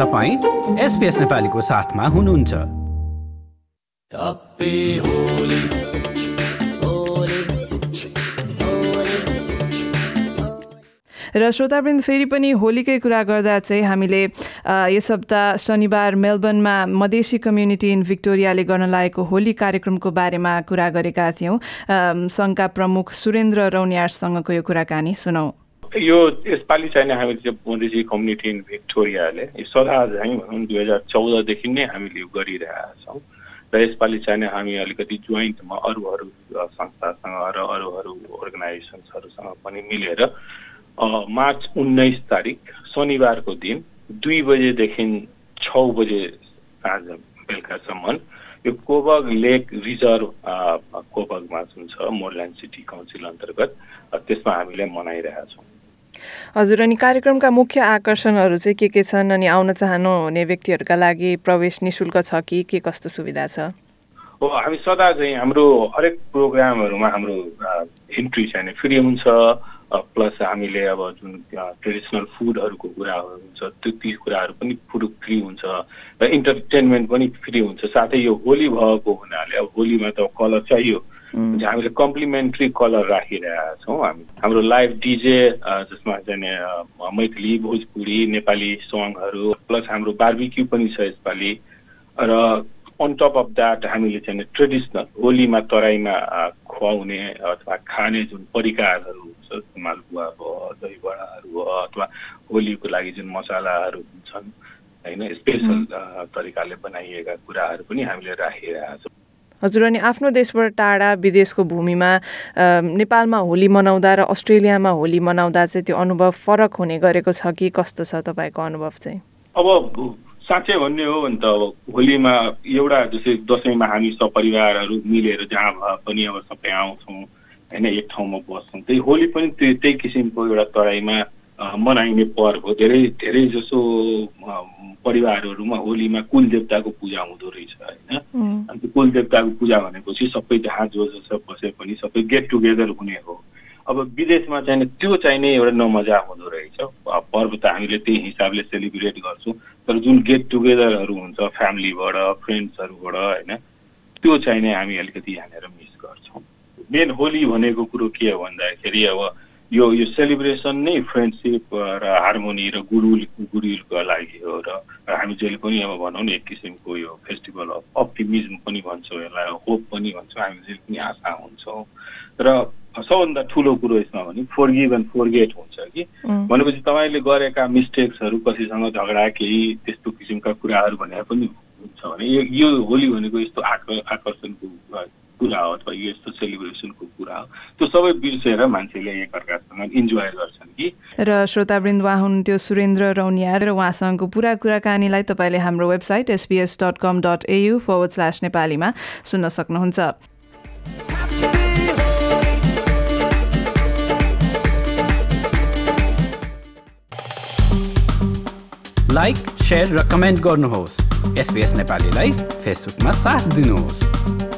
तपाईँ एसपिएस नेपालीको साथमा हुनुहुन्छ। र श्रोतावृन्द फेरि पनि होलीकै कुरा गर्दा चाहिँ हामीले यस हप्ता शनिबार मेलबर्नमा मधेसी कम्युनिटी इन भिक्टोरियाले गर्न लागेको होली कार्यक्रमको बारेमा कुरा गरेका थियौँ। सङ्घका प्रमुख सुरेन्द्र रौनियारसँगको यो कुराकानी सुनौ। यो यसपालि चाहिँ हामीले चाहिँ मधेसी कम्युनिटी इन भिक्टोरियाले सदा चाहिँ भनौँ दुई हजार चौधदेखि नै हामीले गरिरहेका छौँ। र यसपालि चाहिँ हामी अलिकति जोइन्टमा अरू अरू संस्थासँग र अरू अरू अर्गनाइजेसन्सहरूसँग पनि मिलेर मार्च उन्नाइस तारिक शनिबारको दिन दुई बजेदेखि छ बजे साँझ बेलुकासम्म यो कोबग लेक रिजर्भ कोबगमा जुन छ मोरल्यान्ड सिटी काउन्सिल अन्तर्गत त्यसमा हामीले मनाइरहेका छौँ। हजुर अनि कार्यक्रमका मुख्य आकर्षणहरू चाहिँ के के छन् अनि आउन चाहनुहुने व्यक्तिहरूका लागि प्रवेश निशुल्क छ कि के कस्तो सुविधा छ? हो हामी सदा चाहिँ हाम्रो हरेक प्रोग्रामहरूमा हाम्रो इन्ट्री चाहिँ फ्री हुन्छ। प्लस हामीले अब जुन ट्रेडिसनल फुडहरूको कुराहरू हुन्छ त्यो ती कुराहरू पनि फुड फ्री हुन्छ र इन्टरटेनमेन्ट पनि फ्री हुन्छ। साथै यो होली भएको हुनाले अब होलीमा त कलर चाहियो। हुन्छ हामीले कम्प्लिमेन्ट्री कलर राखिरहेका छौँ हामी। हाम्रो लाइभ डिजे जसमा चाहिँ मैथिली भोजपुरी नेपाली सङ्गहरू प्लस हाम्रो बार्बिक्यू पनि छ यसपालि। र अन टप अफ द्याट हामीले चाहिँ ट्रेडिसनल होलीमा तराईमा खुवाउने अथवा खाने जुन परिकारहरू हुन्छ मालपुवा भयो दही बडाहरू भयो अथवा होलीको लागि जुन मसलाहरू हुन्छन् होइन स्पेसल अ, तरिकाले बनाइएका कुराहरू पनि हामीले राखिरहेका छौँ। हजुर अनि आफ्नो देशबाट टाढा विदेशको भूमिमा नेपालमा होली मनाउँदा र अस्ट्रेलियामा होली मनाउँदा चाहिँ त्यो अनुभव फरक हुने गरेको छ कि कस्तो छ तपाईँको अनुभव चाहिँ? अब साँच्चै भन्ने हो भने त अब होलीमा एउटा जस्तै दसैँमा हामी सपरिवारहरू मिलेर जहाँ भए पनि अब सबै आउँछौँ होइन एक ठाउँमा बस्छौँ। त्यही होली पनि त्यही किसिमको एउटा तराईमा मनाइने पर्व हो धेरै धेरै जसो परिवारहरूमा होलीमा कुल देवताको पूजा हुँदो रहेछ होइन? अनि त्यो कुल देवताको पूजा भनेपछि सबै जहाँ जो जसो बसे पनि सबै गेट टुगेदर हुने हो। अब विदेशमा चाहिँ त्यो चाहिने एउटा नमजा हुँदो रहेछ। पर्व त हामीले त्यही हिसाबले सेलिब्रेट गर्छौँ। तर जुन गेट टुगेदरहरू हुन्छ फ्यामिलीबाट फ्रेन्ड्सहरूबाट होइन त्यो चाहिने हामी अलिकति यहाँनिर मिस गर्छौँ। मेन होली भनेको कुरो के हो भन्दाखेरि अब यो यो सेलिब्रेसन नै फ्रेन्डसिप र हार्मोनी र गुरुल गुरुलको लागि हो र हामी जहिले पनि अब भनौँ न एक किसिमको यो फेस्टिभल अफ अप्टिमिजम पनि भन्छौँ यसलाई होप पनि भन्छौँ हामी जहिले पनि आशा हुन्छौँ। र सबभन्दा ठुलो कुरो यसमा भने फोरगिभ एन्ड फोरगेट हुन्छ कि। भनेपछि तपाईँले गरेका मिस्टेक्सहरू कसैसँग झगडा केही त्यस्तो किसिमका कुराहरू भने पनि हुन्छ भने यो होली भनेको यस्तो आक आकर्षणको कुरा हो अथवा यो यस्तो सेलिब्रेसनको कुरा हो। त्यो सबै बिर्सेर मान्छेले एकअर्कासँग इन्जोय गर्छन् कि। र श्रोतावृन्द उहाँ हुनुहुन्थ्यो सुरेन्द्र रौनिया र उहाँसँगको पुरा कुराकानीलाई तपाईँले हाम्रो website SPS dot com dot AU forward slash नेपालीमा सुन्न सक्नुहुन्छ। लाइक सेयर र कमेन्ट गर्नुहोस्। एसपिएस नेपालीलाई फेसबुकमा साथ दिनुहोस्।